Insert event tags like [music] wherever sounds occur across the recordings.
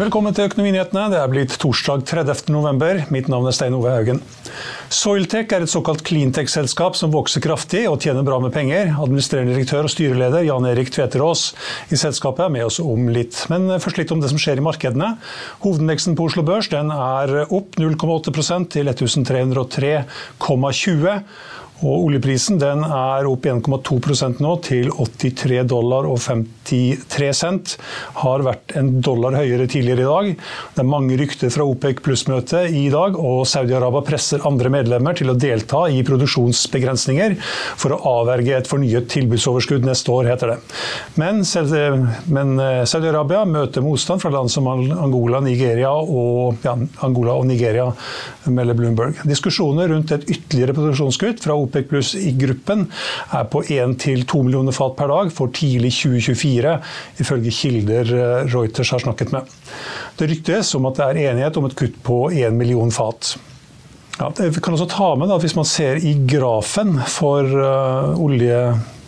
Velkommen til Økonominyhetene. Det er blitt torsdag 30. november. Mitt navn er Stein Ove Haugen. Soiltech er et såkalt cleantech-selskap som vokser kraftig og tjener bra med penger. Administrerende direktør og styreleder Jan Erik Tveterås i selskapet er med oss om litt. Men først litt om det som skjer i markedene. Hovedindeksen på Oslo Børs er opp 0,8% til 1303,20. Og oljeprisen den er opp 1,2% nå til 83 dollar og 53 cent. Har vært en dollar høyere tidligere i dag. Det er mange rykter fra OPEC pluss-møtet i dag, og Saudi-Arabia presser andre medlemmer til å delta i produksjonsbegrensninger for å avverge et fornyet tilbudsoverskudd neste år, heter det. Men, men eh, Saudi-Arabia møter motstand fra land som Angola, Nigeria og, ja, Angola og Nigeria, melder Bloomberg. Diskusjoner rundt et ytterligere produksjonskutt fra OPEC OPEC pluss i gruppen er på 1-2 millioner fat per dag for tidlig 2024, ifølge kilder eh, Reuters har snakket med. Det ryktes om at det er enighet om et kutt på 1 million fat. Ja, vi kan også ta med at Hvis man ser i grafen for uh, olje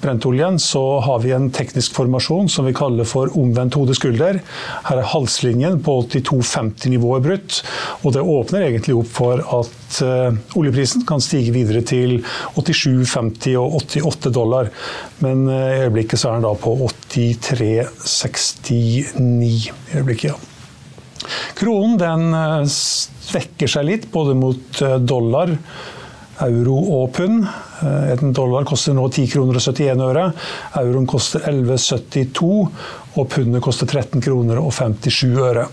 brentoljen, så har vi en teknisk formasjon som vi kaller for omvendt hodeskulder. Her er halslinjen på 82,50-nivået brutt, og det åpner egentlig opp for at uh, oljeprisen kan stige videre til 87,50 og 88 dollar. Men uh, i øyeblikket så er den da på 83,69 i øyeblikket, ja. Kronen den uh, svekker seg litt, både mot dollar euro og pund. Eh, en dollar koster nå 10 kroner og 71 øre. Euroen koster 11,72, og pundet koster 13 kroner og 57 øre.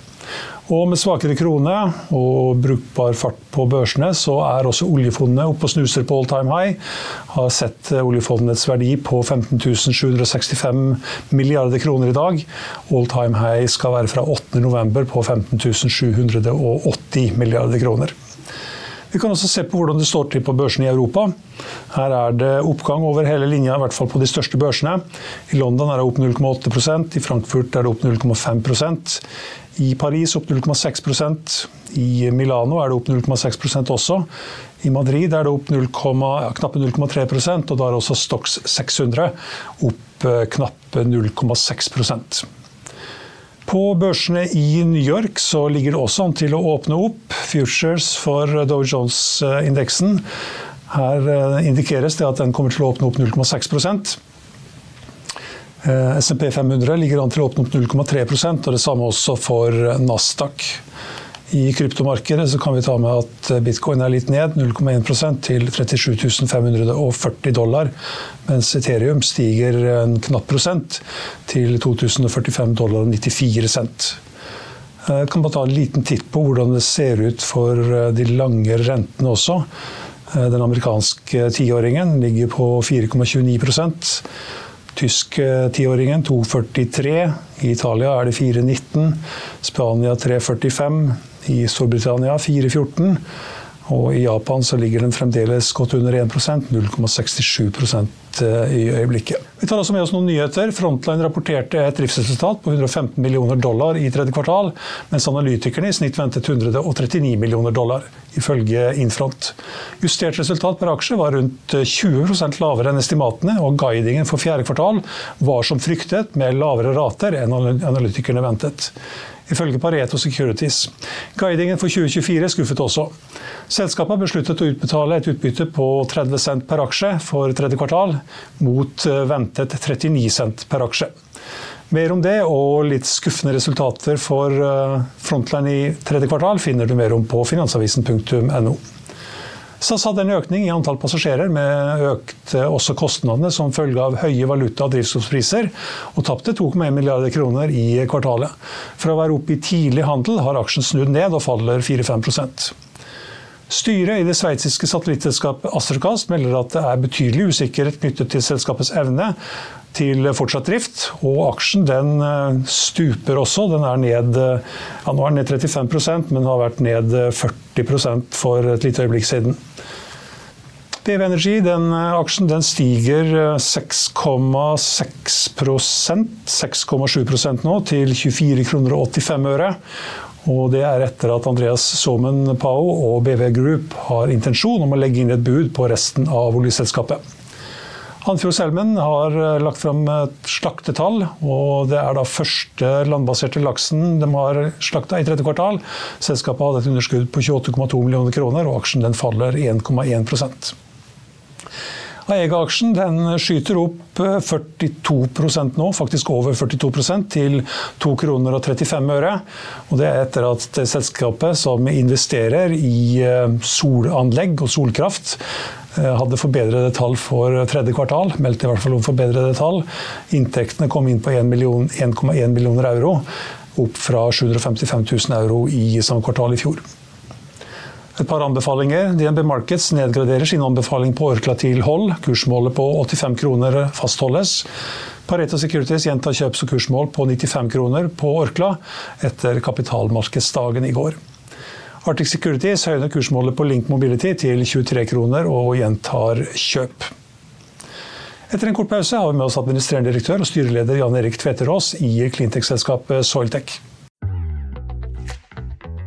Og med svakere krone og brukbar fart på børsene, så er også oljefondene oppe og snuser på all time high. Har sett oljefondets verdi på 15 765 milliarder kroner i dag. All time high skal være fra 8.11 på 15 780 milliarder kroner. Vi kan også se på hvordan det står til på børsene i Europa. Her er det oppgang over hele linja, i hvert fall på de største børsene. I London er det opp 0,8% i Frankfurt er det opp 0,5% i Paris opp 0,6% I Milano er det opp 0,6% også. I Madrid er det opp 0, ja, knappe 0,3% og da er også Stox 600 opp eh, knappe 0,6 på børsene i New York så ligger det også an til å åpne opp futures for Dow Jones-indeksen. Her eh, indikeres det at den kommer til å åpne opp 0,6% SMP 500 ligger an til å åpne opp 0,3% og det samme også for Nasdaq. I kryptomarkedet så kan vi ta med at bitcoin er litt ned, 0,1 til 37 540 dollar. Mens Ethereum stiger en knapp prosent til 2045 dollar og 94 cent. Jeg kan bare ta en liten titt på hvordan det ser ut for eh, de lange rentene også. Eh, den amerikanske tiåringen ligger på 4,29% Tysk tiåringen 2,43. I Italia er det 4,19. Spania 3,45. I Storbritannia 4,14. Og i Japan så ligger den fremdeles godt under 1% 0,67 eh, i øyeblikket. Vi tar også med oss noen nyheter. Frontline rapporterte et driftsresultat på 115 millioner dollar i tredje kvartal, mens analytikerne i snitt ventet 139 millioner dollar, ifølge Infront. Justert resultat per aksje var rundt 20% lavere enn estimatene, og guidingen for fjerde kvartal var som fryktet, med lavere rater enn analytikerne ventet. Ifølge Pareto Securities. Guidingen for 2024 skuffet også. Selskapet har besluttet å utbetale et utbytte på 30 cent per aksje for tredje kvartal, mot eh, ventet 39 cent per aksje. Mer om det og litt skuffende resultater for eh, Frontline i tredje kvartal finner du mer om på finansavisen.no. SAS hadde en økning i antall passasjerer, med økte også kostnadene som følge av høye valuta- og drivstoffpriser, og tapte 2,1 milliarder kroner i kvartalet. Fra å være oppe i tidlig handel har aksjen snudd ned og faller 4-5% Styret i det sveitsiske satellittselskapet Astrocast melder at det er betydelig usikkerhet knyttet til selskapets evne til fortsatt drift. Og aksjen den eh, stuper også. Den er ned, eh, ja, nå er den ned 35 men har vært ned 40 eh, for et lite øyeblikk siden. BV Energy, den aksjen den stiger 6,6 6,7 nå, til 24 kroner og 85 øre. Og det er etter at Andreas Somen Pao og BV Group har intensjon om å legge inn et bud på resten av oljeselskapet. Andfjord Selmen har eh, lagt fram et slaktetall, og det er da første landbaserte laksen de har slakta i tredje kvartal. Selskapet hadde et underskudd på 28,2 millioner kroner, og aksjen den faller 1,1% Aega-aksjen skyter opp 42 eh, nå, faktisk over 42% til 2 kroner og 35 øre. Og det er etter at selskapet som investerer i eh, solanlegg og solkraft, hadde forbedrede tall for tredje kvartal. Meldte i hvert fall om forbedrede tall. Inntektene kom inn på 1,1 million, millioner euro, opp fra 755 000 euro i samme kvartal i fjor. Et par anbefalinger. DNB Markets nedgraderer sin anbefaling på Orkla til hold. Kursmålet på 85 kroner fastholdes. Pareto Securities gjentar kjøps- og kursmål på 95 kroner på Orkla etter kapitalmarkedsdagen i går. Arctic Securities høyner kursmålet på Link Mobility til 23 kroner og gjentar kjøp. Etter en kort pause har vi med oss administrerende direktør og styreleder Jan Erik Tveterås i cleantech-selskapet Soiltech.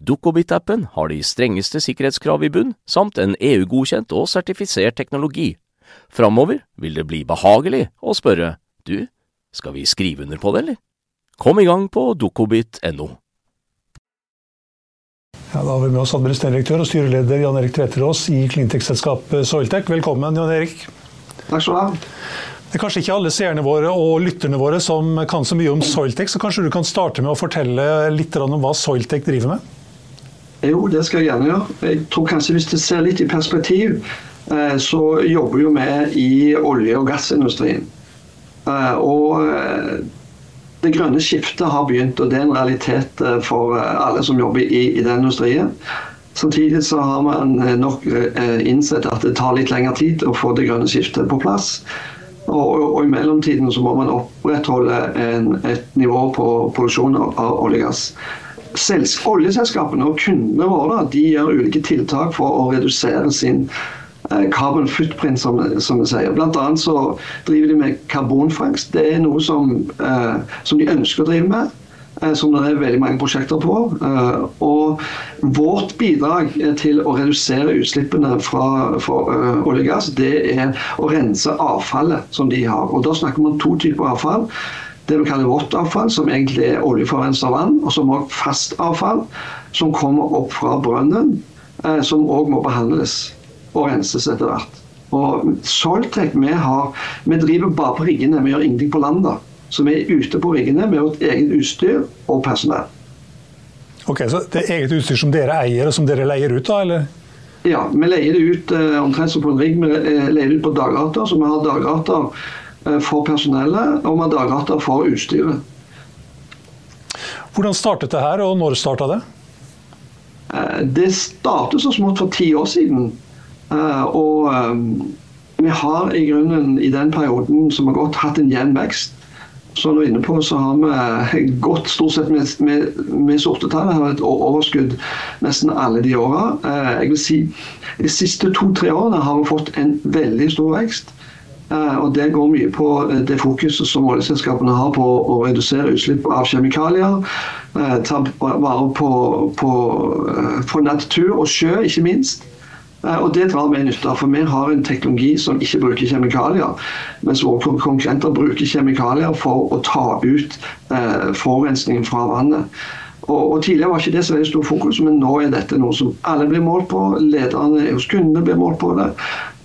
Dukkobit-appen har de strengeste sikkerhetskrav i bunn, samt en EU-godkjent og sertifisert teknologi. Framover vil det bli behagelig å spørre du, skal vi skrive under på det, eller? Kom i gang på dukkobit.no. Ja, da har vi med oss administrerende direktør og styreleder Jan Erik Tveterås i Cleantech-selskapet Soiltech. Velkommen, Jan Erik. Takk skal du ha. Det er kanskje ikke alle seerne våre og lytterne våre som kan så mye om Soiltech, så kanskje du kan starte med å fortelle litt om hva Soiltech driver med? Jo, det skal jeg gjerne gjøre. Jeg tror kanskje Hvis du ser litt i perspektiv, eh, så jobber jo vi i olje- og gassindustrien. Eh, og eh, det grønne skiftet har begynt, og det er en realitet for alle som jobber i, i den industrien. Samtidig så har man nok innsett at det tar litt lengre tid å få det grønne skiftet på plass. Og, og, i mellomtiden så må man opprettholde en, et nivå på produksjon av olje og gass. Oljeselskapene og kundene våre de gjør ulike tiltak for å redusere sin Eh, carbon footprint, som, som vi sier. Blant annet så driver de med karbonfangst. Det er noe som, eh, som de ønsker å drive med. Eh, som det er veldig mange prosjekter på. Eh, og vårt bidrag til å redusere utslippene fra, fra eh, olje og gass, det er å rense avfallet som de har. Og Da snakker vi om to typer avfall. Det vi kaller vått avfall, som egentlig er oljeforurensa vann. Og som også fast avfall, som kommer opp fra brønnen, som òg må behandles og renses etter hvert. Og Soltec vi, har, vi driver bare på riggene, vi gjør ingenting på land. Så vi er ute på riggene med vårt eget utstyr og personell. Ok, Så det er eget utstyr som dere eier og som dere leier ut, da? eller? Ja, vi leier det ut eh, omtrent som på en rigg. Vi eh, leier det ut på dagrater, så vi har dagrater eh, for personellet og vi har dagrater for utstyret. Hvordan startet det her, og når starta det? Eh, det startet så smått for ti år siden. Eh, og vi har i grunnen i den perioden som har gått, hatt en jevn vekst. Som du er inne på, så har vi gått stort sett med, med, med sorte. Har et overskudd nesten alle de åra. Eh, jeg vil si de siste to-tre årene har vi fått en veldig stor vekst. Eh, og Det går mye på det fokuset som oljeselskapene har på å redusere utslipp av kjemikalier. Ta vare på, på, på natur og sjø, ikke minst. Eh, og Det drar vi nytte av, for vi har en teknologi som ikke bruker kjemikalier. Mens våre konkurrenter bruker kjemikalier for å ta ut eh, forurensningen fra vannet. Og, og, Tidligere var ikke det så veldig stor fokus, men nå er dette noe som alle blir målt på. Lederne hos kundene blir målt på det.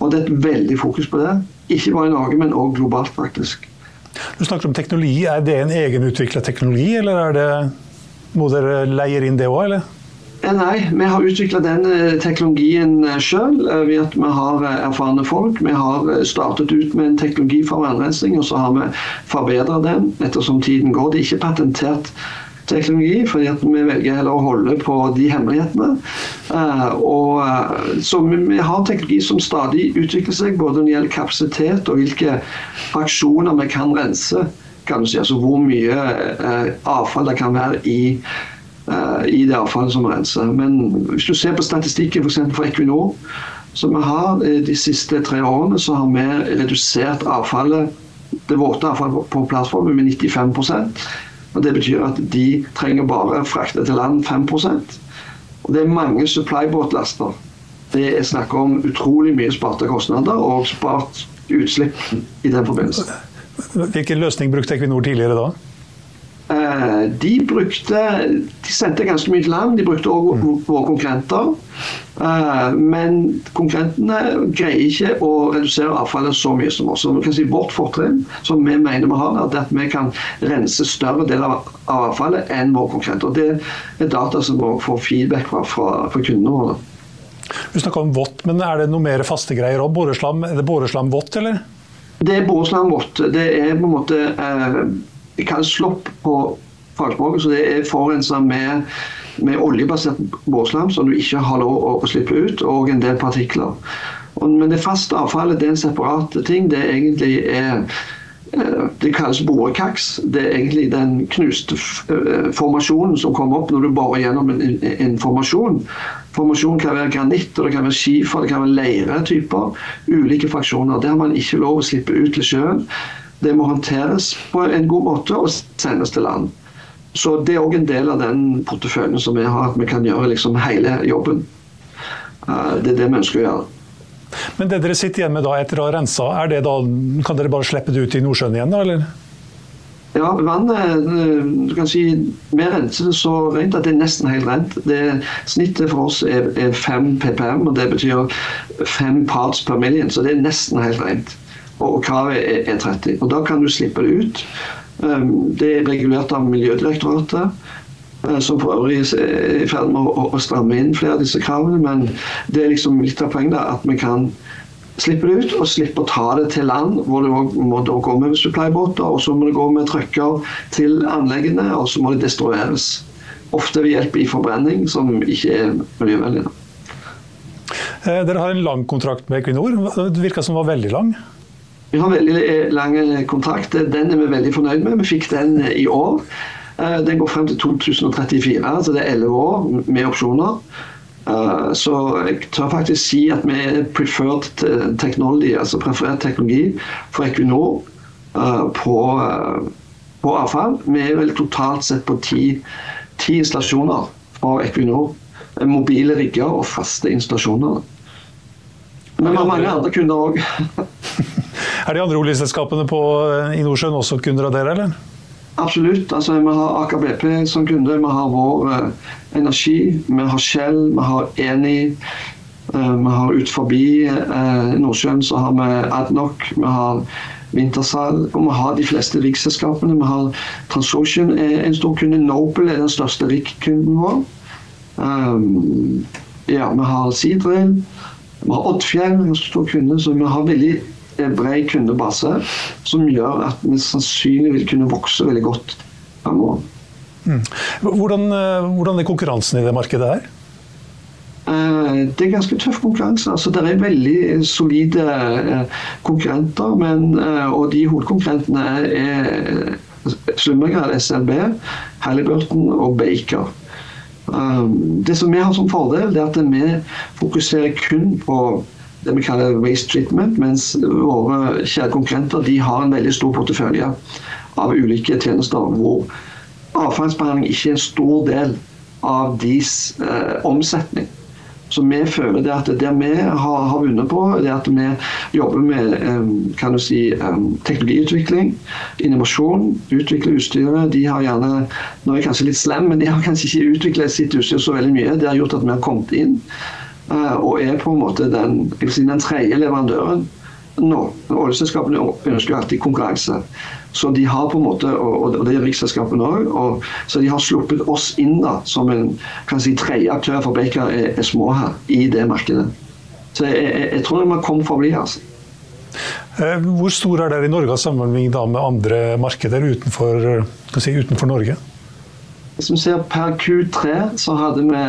Og det er et veldig fokus på det. Ikke bare i Norge, men òg globalt, faktisk. Du snakker om teknologi. Er det en egenutvikla teknologi, eller er det, må dere leier inn det òg, eller? Eh, nei, vi har utvikla den eh, teknologien eh, sjøl ved at vi har erfarne folk. Vi har startet ut med en teknologi for vannrensing, og så har vi forbedra den ettersom tiden går. Det er ikke patentert teknologi, fordi vi velger heller å holde på de hemmelighetene. Og, så vi har teknologi som stadig utvikler seg, både når det gjelder kapasitet og hvilke fraksjoner vi kan rense. Kan si, altså Hvor mye avfall det kan være i i det avfallet som renser. Men hvis du ser på statistikken f.eks. For Equinor, som vi har eh, de siste tre årene, så har vi redusert avfallet, det våte avfallet på plattformen med 95% og Det betyr at de trenger bare frakte til land 5% Og Det er mange supply-båtlaster. Det er snakk om utrolig mye sparte kostnader og spart utslipp i den forbindelse. Hvilken løsning brukte Equinor tidligere da? Eh, de brukte De sendte ganske mye til land. De brukte også mm. våre konkurrenter. Eh, men konkurrentene greier ikke å redusere avfallet så mye som oss. Så vi kan si Vårt fortrinn, som vi mener vi har, er at vi kan rense større deler av avfallet enn våre konkurrenter. Det er data som vi får feedback fra, fra, fra kundene våre. Du snakker om vått, men er det noe mer faste greier òg? Er det boreslam vått, eller? Det er boreslam vått. Det er på en måte eh, kalles slopp på fagspråket. så Det er forurensa med, med, oljebasert båslam som du ikke har lov å, slippe ut, og en del partikler. Og, men det faste avfallet det er en separat ting. Det egentlig er eh, det kalles borekaks. Det er egentlig den knuste eh, formasjonen som kommer opp når du borer gjennom en, en formasjon. Formasjonen kan være granitt, det kan være skifer, det kan være leiretyper. Ulike fraksjoner. Det har man ikke lov å slippe ut til sjøen. Det må håndteres på en god måte og sendes til land. Så Det er òg en del av den porteføljen som vi har, at vi kan gjøre liksom hele jobben. Eh, det er det vi ønsker å gjøre. Men det dere sitter igjen med da etter å ha rensa, er det da, kan dere bare slippe det ut i Nordsjøen igjen, da, eller? Ja, vannet eh, du kan si, Vi renser det så rent at det er nesten helt rent. Det, snittet for oss er, er 5 ppm, og det betyr 5 parts per million, så det er nesten helt rent og kravet er 30. Og Da kan du slippe det ut. Um, det er regulert av Miljødirektoratet, uh, som for øvrig er i ferd med å, stramme inn flere av disse kravene. Men det er liksom litt av poenget at vi kan slippe det ut og slippe å ta det til land, hvor det må gå med supply-båter, og så må det gå med trucker til anleggene, og så må det destrueres. Ofte ved hjelp i forbrenning, som ikke er miljøvennlig. Dere har en lang kontrakt med Equinor. Det virka som den var veldig lang? Vi har veldig lang kontrakt. Den er vi veldig fornøyd med. Vi fikk den i år. Den går frem til 2034, så det er elleve år med opsjoner. Så jeg tør faktisk si at vi er preferred technology, altså preferert teknologi for Equinor på, på avfall. Vi er vel totalt sett på ti, ti installasjoner fra Equinor. Mobile rigger og faste installasjoner. Men vi har mange andre kunder òg. [laughs] er de andre oljeselskapene i Nordsjøen også kunder av dere, eller? Absolutt. Altså, vi har Aker BP som kunde. Vi har Vår uh, Energi. Vi har Shell. Vi har Eni. Uh, vi har ut forbi uh, Nordsjøen så har vi Adnoc. Vi har Wintersal. Og vi har de fleste riksselskapene. Vi har Transocean er en stor kunde. Noble er den største rikskunden vår. Um, ja, vi har Sidril. Vi har Oddfjell, en stor kunde. Så vi har veldig bred kundebase som gjør at vi sannsynlig vil kunne vokse veldig godt framover. Mm. Hvordan, hvordan, er konkurransen i det markedet her? Det er ganske tøff konkurranse. Altså, det er veldig solide konkurrenter. Men, og de hovedkonkurrentene er Slumbergrad, SLB, Halliburton og Baker. Det som vi har som fordel, er at vi fokuserer kun på det vi kaller waste treatment, mens våre kjære konkurrenter de har en veldig stor portefølje av ulike tjenester hvor avfallsbehandling ikke er en stor del av deres eh, omsetning. Så vi føler det at det vi har, har vunnet på, det at vi jobber med um, kan du si, um, teknologiutvikling, innovasjon, utvikle utstyret. De har gjerne, nå er jeg kanskje litt slem, men de har kanskje ikke utviklet sitt utstyr så veldig mye. Det har gjort at vi har kommet inn og er på en måte den, si, den tredje leverandøren nå. Oljeselskapene ønsker alltid konkurranse. Så de har på en måte, og det er riksselskapene òg, så de har sluppet oss inn da, som en kan si, tredje aktør, for Baker er, er, små her i det markedet. Så jeg, jeg, jeg tror de har kommet for å bli. altså. Hvor stor er dere i Norge sammenlignet med andre markeder utenfor, si, utenfor Norge? Hvis vi ser Per Q3 så hadde vi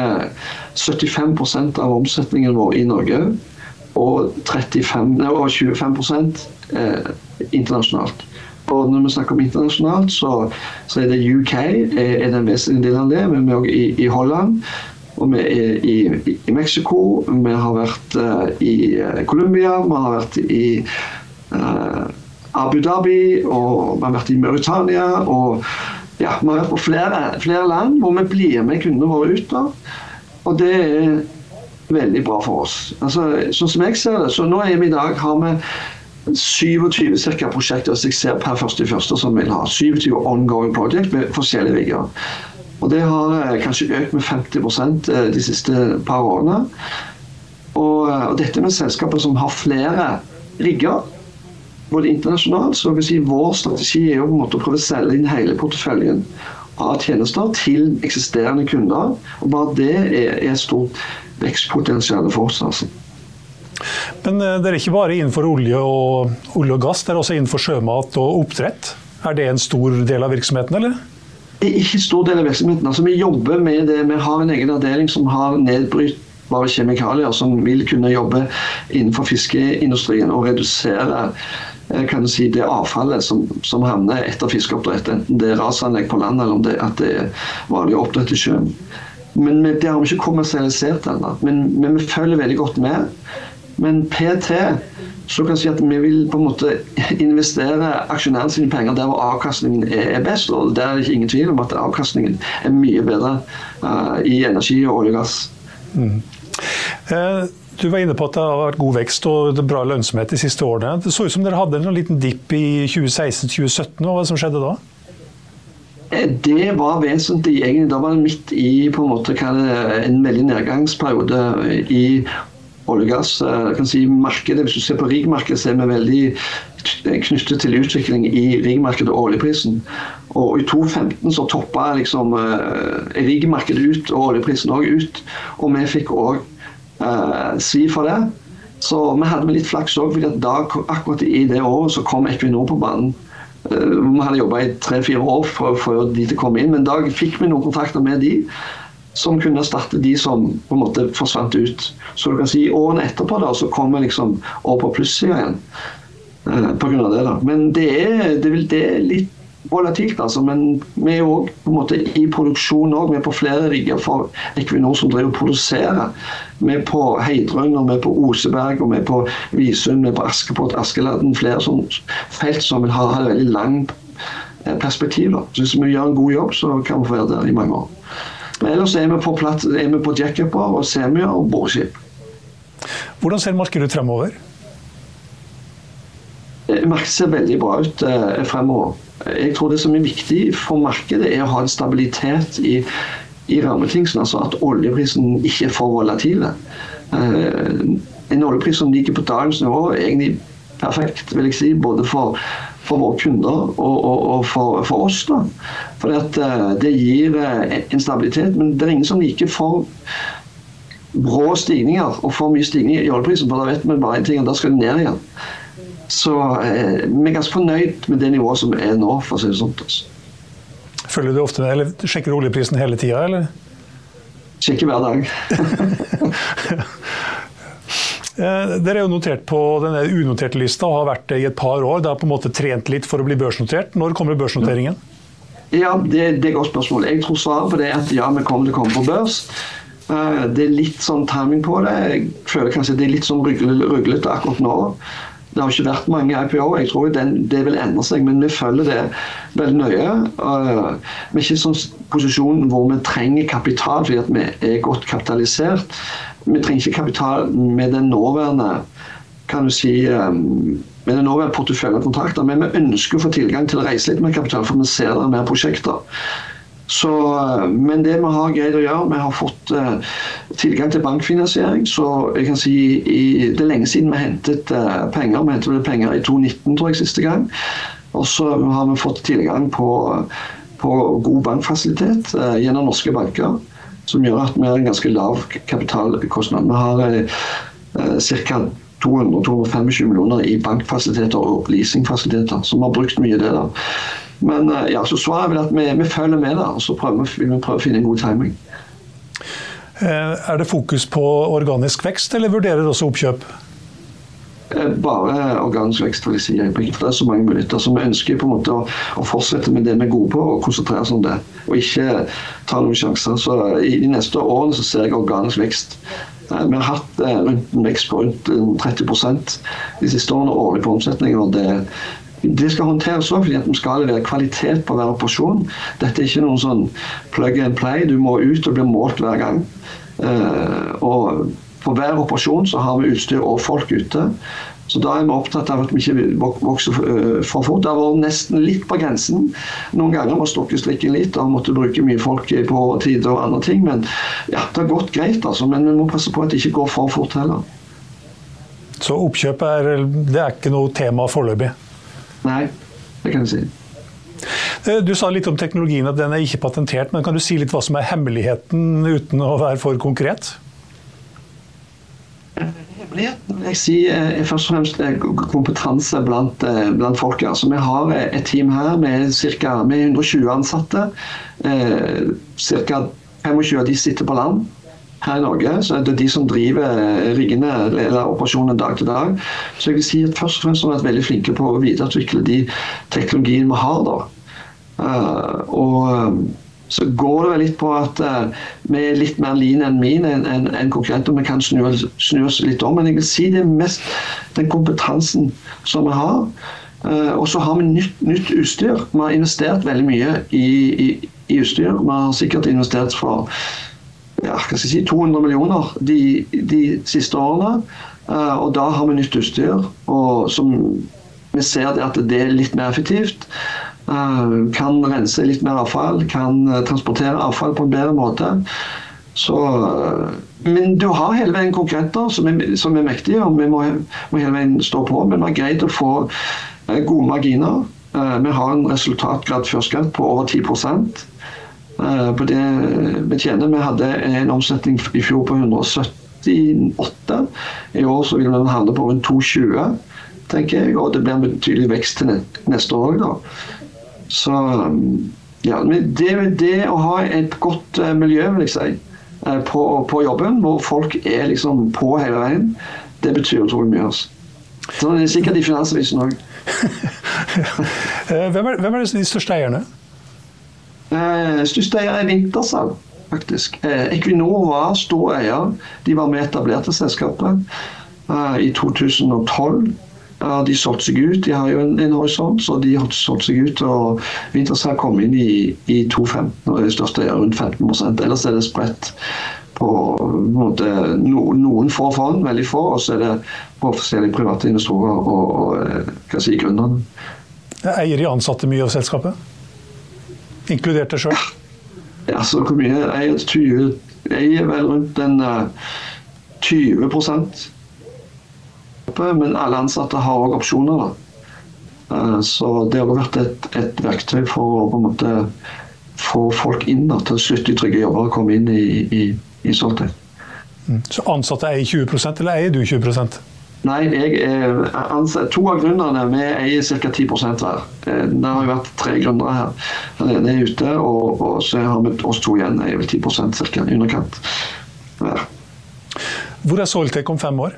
75% av omsetningen vår i Norge. Og, 35, og 25 eh, internasjonalt. Og når vi snakker om internasjonalt, så, så er det UK er, er den vesentlige delen av det. Men vi er også i, i Holland. Og vi er i, i, Mexico. Vi har vært uh, i uh, Colombia. Vi har vært i uh, Abu Dhabi. Og vi har vært i Mauritania. Ja, vi har vært på flere, flere land hvor vi blir med kundene våre ut. da. Og det er veldig bra for oss. Altså, sånn som jeg ser det, så nå er vi i dag har vi 27 cirka prosjekter som jeg ser per første første som vil ha. 27 ongoing project med forskjellige rigger. Og det har eh, kanskje økt med 50 eh, de siste par årene. Og, eh, og dette med selskaper som har flere rigger, både internasjonalt, så vil si vår strategi er jo på en måte å prøve å selge inn hele porteføljen av tjenester til eksisterende kunder. Og bare det er, et stort vekstpotensial for oss. altså. Men det dere er ikke bare innenfor olje og, olje og gass, dere er også innenfor sjømat og oppdrett. Er det en stor del av virksomheten, eller? Ikke en stor del av virksomheten. Altså, vi jobber med det. Vi har en egen avdeling som har nedbrytbare kjemikalier, som vil kunne jobbe innenfor fiskeindustrien og redusere eh, kan du si, det avfallet som, som havner etter fiskeoppdrett. Enten det er rasanlegg på land eller om det, at det er vanlig oppdrett i sjøen. Men det har vi ikke kommersialisert ennå. Men, men vi følger veldig godt med. Men PT så kan jeg si at vi vil på en måte investere aksjonærene sine penger der hvor avkastningen er best. Og der er det ingen tvil om at avkastningen er mye bedre uh, i energi og olje og gass. Mm. Eh, du var inne på at det har vært god vekst og bra lønnsomhet de siste årene. Det så ut som dere hadde en liten dipp i 2016-2017. Hva var det som skjedde da? Eh, det var vesentlig. egentlig. Da var det midt i på en måte en veldig nedgangsperiode i olje og gass. Eh, si markedet, Hvis du ser på rigmarkedet, så er vi veldig knyttet til utvikling i rigmarkedet og oljeprisen. Og i 2015 så toppa liksom uh, rigmarkedet ut og oljeprisen òg ut. Og vi fikk uh, eh, svi for det. Så vi hadde litt flaks òg, for akkurat i det året så kom Equinor på banen. Uh, vi hadde jobba i tre-fire år før de til kom inn, men da fikk vi noen kontrakter med de. som kunne erstatte de som på en måte forsvant ut. Så du kan si årene etterpå da, så kom vi liksom over på plussida igjen. Eh, på grunn av det da. Men det er, det er litt volatilt, altså. Men vi er òg i produksjon òg. Vi er på flere rigger for Equinor som driver og produserer. Vi er på Heidrun, og vi er på Oseberg, og vi er på Visund, vi er på Askepott, Askeladden. Flere sånn felt som vil ha, ha et veldig langt eh, perspektiv. Da. Så hvis vi gjør en god jobb, så kan vi få være der i mange år. Men ellers er vi på, platt, er vi på jackuper og semier og boreskip. Hvordan ser markedet ut fremover? Eh, markedet ser veldig bra ut eh, fremover. Jeg tror det som er viktig for markedet, er å ha en stabilitet i, i rammebetingelsene. Altså at oljeprisen ikke er for volatil. Eh, en oljepris som ligger på dagens nivå, er egentlig perfekt, vil jeg si. Både for, for våre kunder og, og, og for, for, oss. da. For eh, det gir eh, en stabilitet. Men det er ingen som liker for brå stigninger og for mye stigninger i oljeprisen, for da vet vi bare én ting, og da skal det ned igjen. Så eh, vi er ganske fornøyd med det nivået som er nå, for å si det sånn. Altså. Følger du ofte, med, eller Sjekker du oljeprisen hele tida, eller? Sjekker hver dag. [laughs] Eh, dere er jo notert på denne unoterte lista og har vært det i et par år. Det har på en måte trent litt for å bli børsnotert. Når kommer børsnoteringen? Ja, Det, det er et godt spørsmål. Jeg tror svaret på det er at ja, vi kommer til å komme på børs. Eh, det er litt sånn timing på det. Jeg føler kanskje det er litt sånn ruglete akkurat nå. Det har ikke vært mange IPO. Jeg tror den, det vil endre seg, men vi følger det veldig nøye. Uh, vi er ikke i sånn posisjon hvor vi trenger kapital fordi vi er godt kapitalisert. Vi trenger ikke kapital med den nåværende kan du si, um, med den nåværende porteføljen av kontrakter, men vi ønsker å få tilgang til å reise litt mer kapital, for vi ser det er mer prosjekter. Så, men det vi har greid å gjøre, vi har fått uh, tilgang til bankfinansiering. Så jeg kan si i, det er lenge siden vi hentet uh, penger. Vi hentet penger i 2019, tror jeg, siste gang. Og så har vi fått tilgang på, på god bankfasilitet uh, gjennom norske banker. Som gjør at vi har en ganske lav kapitalkostnad. Vi har ca. 200-225 millioner i bankfasiliteter og leasingfasiliteter. Så vi har brukt mye det. da. Men eh, ja, så svaret er vel at vi, vi følger med da, og så prøver vi, vi prøve å finne en god timing. Eh, er det fokus på organisk vekst, eller vurderer dere også oppkjøp? Eh, bare organisk vekst, vil jeg si. For det er så mange muligheter. Så vi ønsker på en måte å, å fortsette med det vi er gode på, og konsentrere oss om det. Og ikke ta noen sjanser. Så i de neste årene så ser jeg organisk vekst. Vi har hatt rundt en vekst på rundt 30 de siste årene årlig på omsetning. og det, det skal håndteres òg, fordi vi skal levere kvalitet på hver operasjon. Dette er ikke noen sånn plug and play. Du må ut og bli målt hver gang. Uh, og på hver operasjon så har vi utstyr og folk ute. Så da er vi opptatt av at vi ikke vokser eh, for fort. Det har vært nesten litt på grensen. Noen ganger må stokke strikken litt og måtte bruke mye folk på tider og andre ting. Men ja, det har gått greit, altså. Men vi må passe på at det ikke går for fort heller. Så oppkjøp er, er ikke noe tema foreløpig? Nei, det kan jeg si. Eh, du sa litt om teknologien, at den er ikke patentert. Men kan du si litt hva som er hemmeligheten, uten å være for konkret? Hemmeligheten vil jeg si er først og fremst eh, kompetanse blant, eh, blant folk. Altså, vi har et team her med, cirka, med 120 ansatte. Ca. 25 av de sitter på land her i Norge. så er det de som driver riggene eller operasjonen dag til dag. Så jeg vil si at først og fremst har vi vært veldig flinke på å videreutvikle de teknologiene vi har. da. Uh, og um, så går det vel litt på at vi er litt mer lean enn min enn en, en konkurrenter. Vi kan snu, snu, oss litt om. Men jeg vil si det er mest den kompetansen som vi har. Og så har vi nytt, nytt, utstyr. Vi har investert veldig mye i, i, i utstyr. Vi har sikkert investert for ja, hva skal jeg si, 200 millioner de, de siste årene. Uh, og da har vi nytt utstyr. Og som vi ser at det er litt mer effektivt. Uh, kan rense litt mer avfall, kan uh, transportere avfall på en bedre måte. Så, men du har hele veien konkurrenter som er, som er mektige, og vi må, må, hele veien stå på. Men vi har greid å få gode marginer. vi har en resultatgrad før på over 10 Eh, på det vi tjener. Vi hadde en omsetning i fjor på 178. I år så vil den handle på rundt 220, tenker jeg. Og det blir en betydelig vekst til neste år òg, da. Så Ja, men det, det å ha et godt eh, miljø, vil jeg si, eh, på, på jobben, hvor folk er liksom på hele veien, det betyr utrolig mye. Altså. Er det sikkert i Finansavisen òg. [laughs] Eh, hvem, er, hvem er de største eierne? Eh, største eier er Vintersal, faktisk. Eh, Equinor var stor eier. De var med etablerte selskapet eh, i 2012. Ja, de solgte seg ut. De har jo en, en horisont, så de har solgt seg ut. og Wintersal kom inn i, i 2015 og største eier rundt 15 Ellers er det spredt på måte, no, noen få fond, veldig få, og så er det på forskjellige private investorer og, og hva si, gründerne. Eier de ansatte mye av selskapet? Inkludert deg sjøl? Ja, så hvor mye? Jeg, 20, jeg er vel rundt en uh, 20 Men alle ansatte har òg opsjoner. Uh, så det har vært et, et, verktøy for å på en måte få folk inn da, til å slutte i trygge jobber og komme inn i, i, i sånt. Mm. Så ansatte eier 20% eller eier du 20 Nei, jeg anser, to av gründerne vi eier ca. 10 hver. Eh, det har jo vært tre gründere her. Den ene er ute, og, og, så har vi oss to igjen. eier vel 10 ca. i underkant. hver. Hvor er Soltech om fem år?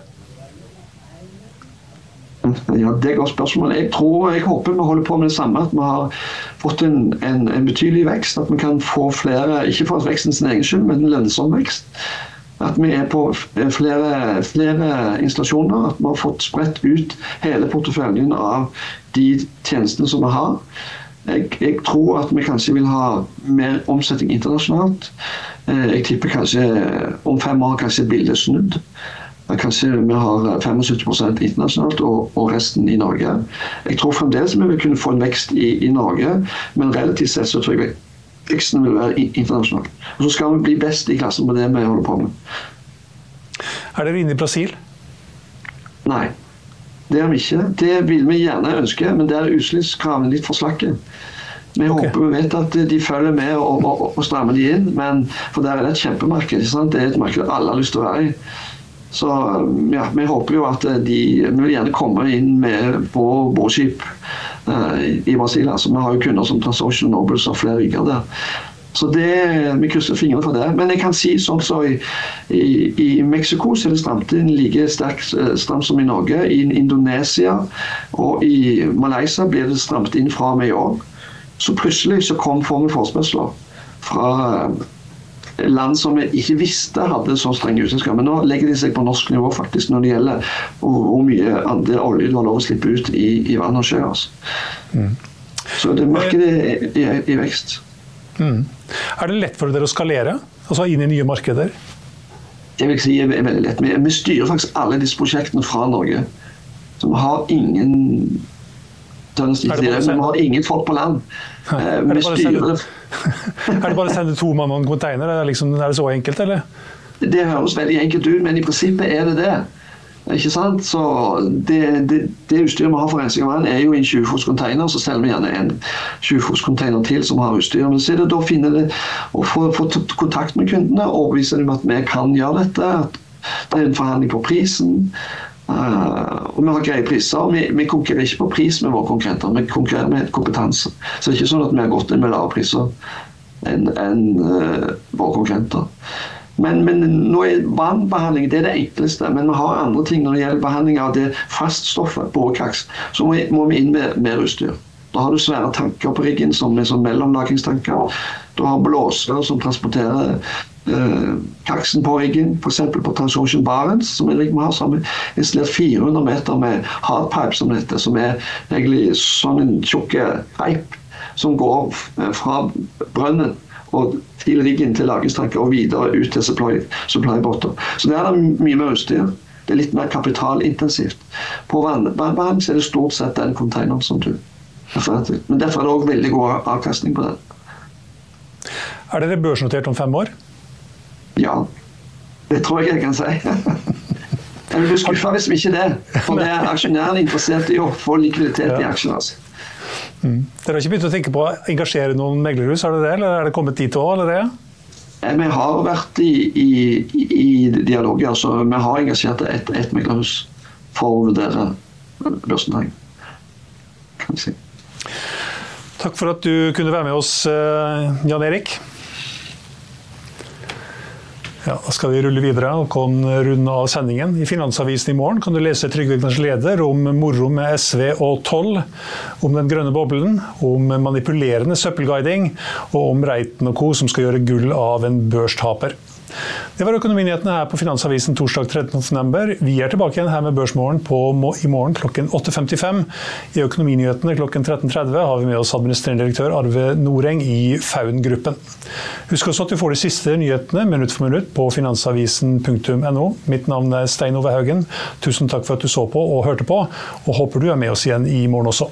Ja, Det er et godt spørsmål. Jeg tror, jeg håper vi holder på med det samme. At vi har fått en, en, en betydelig vekst. At vi kan få flere, ikke for veksten sin egen skyld, men en lønnsom vekst. At vi er på flere, flere installasjoner. At vi har fått spredt ut hele porteføljen av de tjenestene som vi har. Jeg, jeg, tror at vi kanskje vil ha mer omsetning internasjonalt. Eh, jeg tipper kanskje om fem år kanskje bildet snudd. Kanskje vi har 75 internasjonalt og, og, resten i Norge. Jeg tror fremdeles vi vil kunne få en vekst i, i Norge, men relativt sett så tror jeg veksten vil være internasjonalt. Og Så skal vi bli best i klassen på det vi holder på med. Er dere inne i Brasil? Nei, det er vi ikke. Det vil vi gjerne ønske, men der er utslippskravene litt for slakke. Vi okay. håper vi vet at de følger med og, og, og strammer de inn, men for der er det et kjempemarked. Det er et marked alle har lyst til å være i. Så ja, vi håper jo at de Vi vil gjerne komme inn med på båtskip i Brasil. Altså, vi har jo kunder som Transocean Nobles og flere rigger der. Så det, Vi krysser fingrene for det. Men jeg kan si sånn så i, i, i Mexico så er det stramt inn like sterkt eh, stramt som i Norge. I Indonesia og i Malaysia blir det stramt inn fra og med i år. Så plutselig så kom, formen forespørsler fra land som vi ikke visste hadde så strenge utslippskrav. Men nå legger de seg på norsk nivå faktisk når det gjelder hvor mye andel olje du har lov å slippe ut i, i vann og sjø. Altså. Mm. Så det markedet er i, i vekst. Mm. Er det lett for dere å skalere? Altså inn i nye markeder? Jeg vil si det er veldig lett. Vi, vi styrer faktisk alle disse prosjektene fra Norge. Så vi har ingen vi har ingen folk på land. [laughs] Vi styrer [laughs] er det bare å sende to mann og en container? Er det, liksom, er det så enkelt, eller? Det høres veldig enkelt ut, men i prinsippet er det det. Ikke sant? Så det, det, det utstyret vi har for rensing av vann, er jo i en 20-fots container. Så selger vi gjerne en 20-fots container til som har utstyr. Men så er det da å finne det, å få, få kontakt med kundene, overbevise dem at vi kan gjøre dette. at det er en forhandling på prisen. Uh, og vi har greie priser. Vi, vi, konkurrerer ikke på pris med våre konkurrenter, vi konkurrerer med kompetanse. Så det er ikke sånn at vi har gått inn med lavere priser enn en, uh, våre konkurrenter. Men, men, nå er vannbehandling det er det enkleste. Men vi har andre ting når det gjelder behandling av det faststoffet, borekaks. Så må, vi inn med mer utstyr. Da har du svære tanker på riggen som er som mellomlagringstanker. Du har blåsere som transporterer Eh, kaksen på riggen, f.eks. på Transocean Barents, som en rigg vi har, så har vi installert 400 meter med hardpipe, som dette, som er egentlig sånn en tjukk reip som går eh, fra brønnen og til riggen til lagringstanker og videre ut til supply, supply-båter. Så der er det mye mer utstyr. Det er litt mer kapitalintensivt. På vannbehandling er det stort sett den containeren som du. Men derfor er det òg veldig god avkastning på den. Er dere børsnotert om fem år? Ja. Det tror jeg jeg kan si. [laughs] Jeg vil bli skuffa hvis vi ikke det. For det er aksjonærene interessert i å få likviditet i aksjene. Altså. Mm. Dere har ikke begynt å tenke på å engasjere noen meglerhus, har det, eller er det kommet dit òg allerede? Eh, vi har vært i, i, i dialog. Altså, vi har engasjert ett et meglerhus for å vurdere børsnæringen, Kan jeg si. Takk for at du kunne være med oss, eh, Jan Erik. Ja, da skal vi rulle videre og kan runde av sendingen. I Finansavisen i morgen kan du lese Trygve Egners leder om moro med SV og toll, om den grønne boblen, om manipulerende søppelguiding og om Reiten og co. som skal gjøre gull av en børstaper. Det var Økonominyhetene her på Finansavisen torsdag 13.11. Vi er tilbake igjen her med Børsmorgen i morgen klokken 8.55. I Økonominyhetene klokken 13.30 har vi med oss administrerende direktør Arve Noreng i Faun-gruppen. Husk også at du får de siste nyhetene minutt for minutt på finansavisen.no. Mitt navn er Stein Ove Haugen. Tusen takk for at du så på og hørte på, og håper du er med oss igjen i morgen også.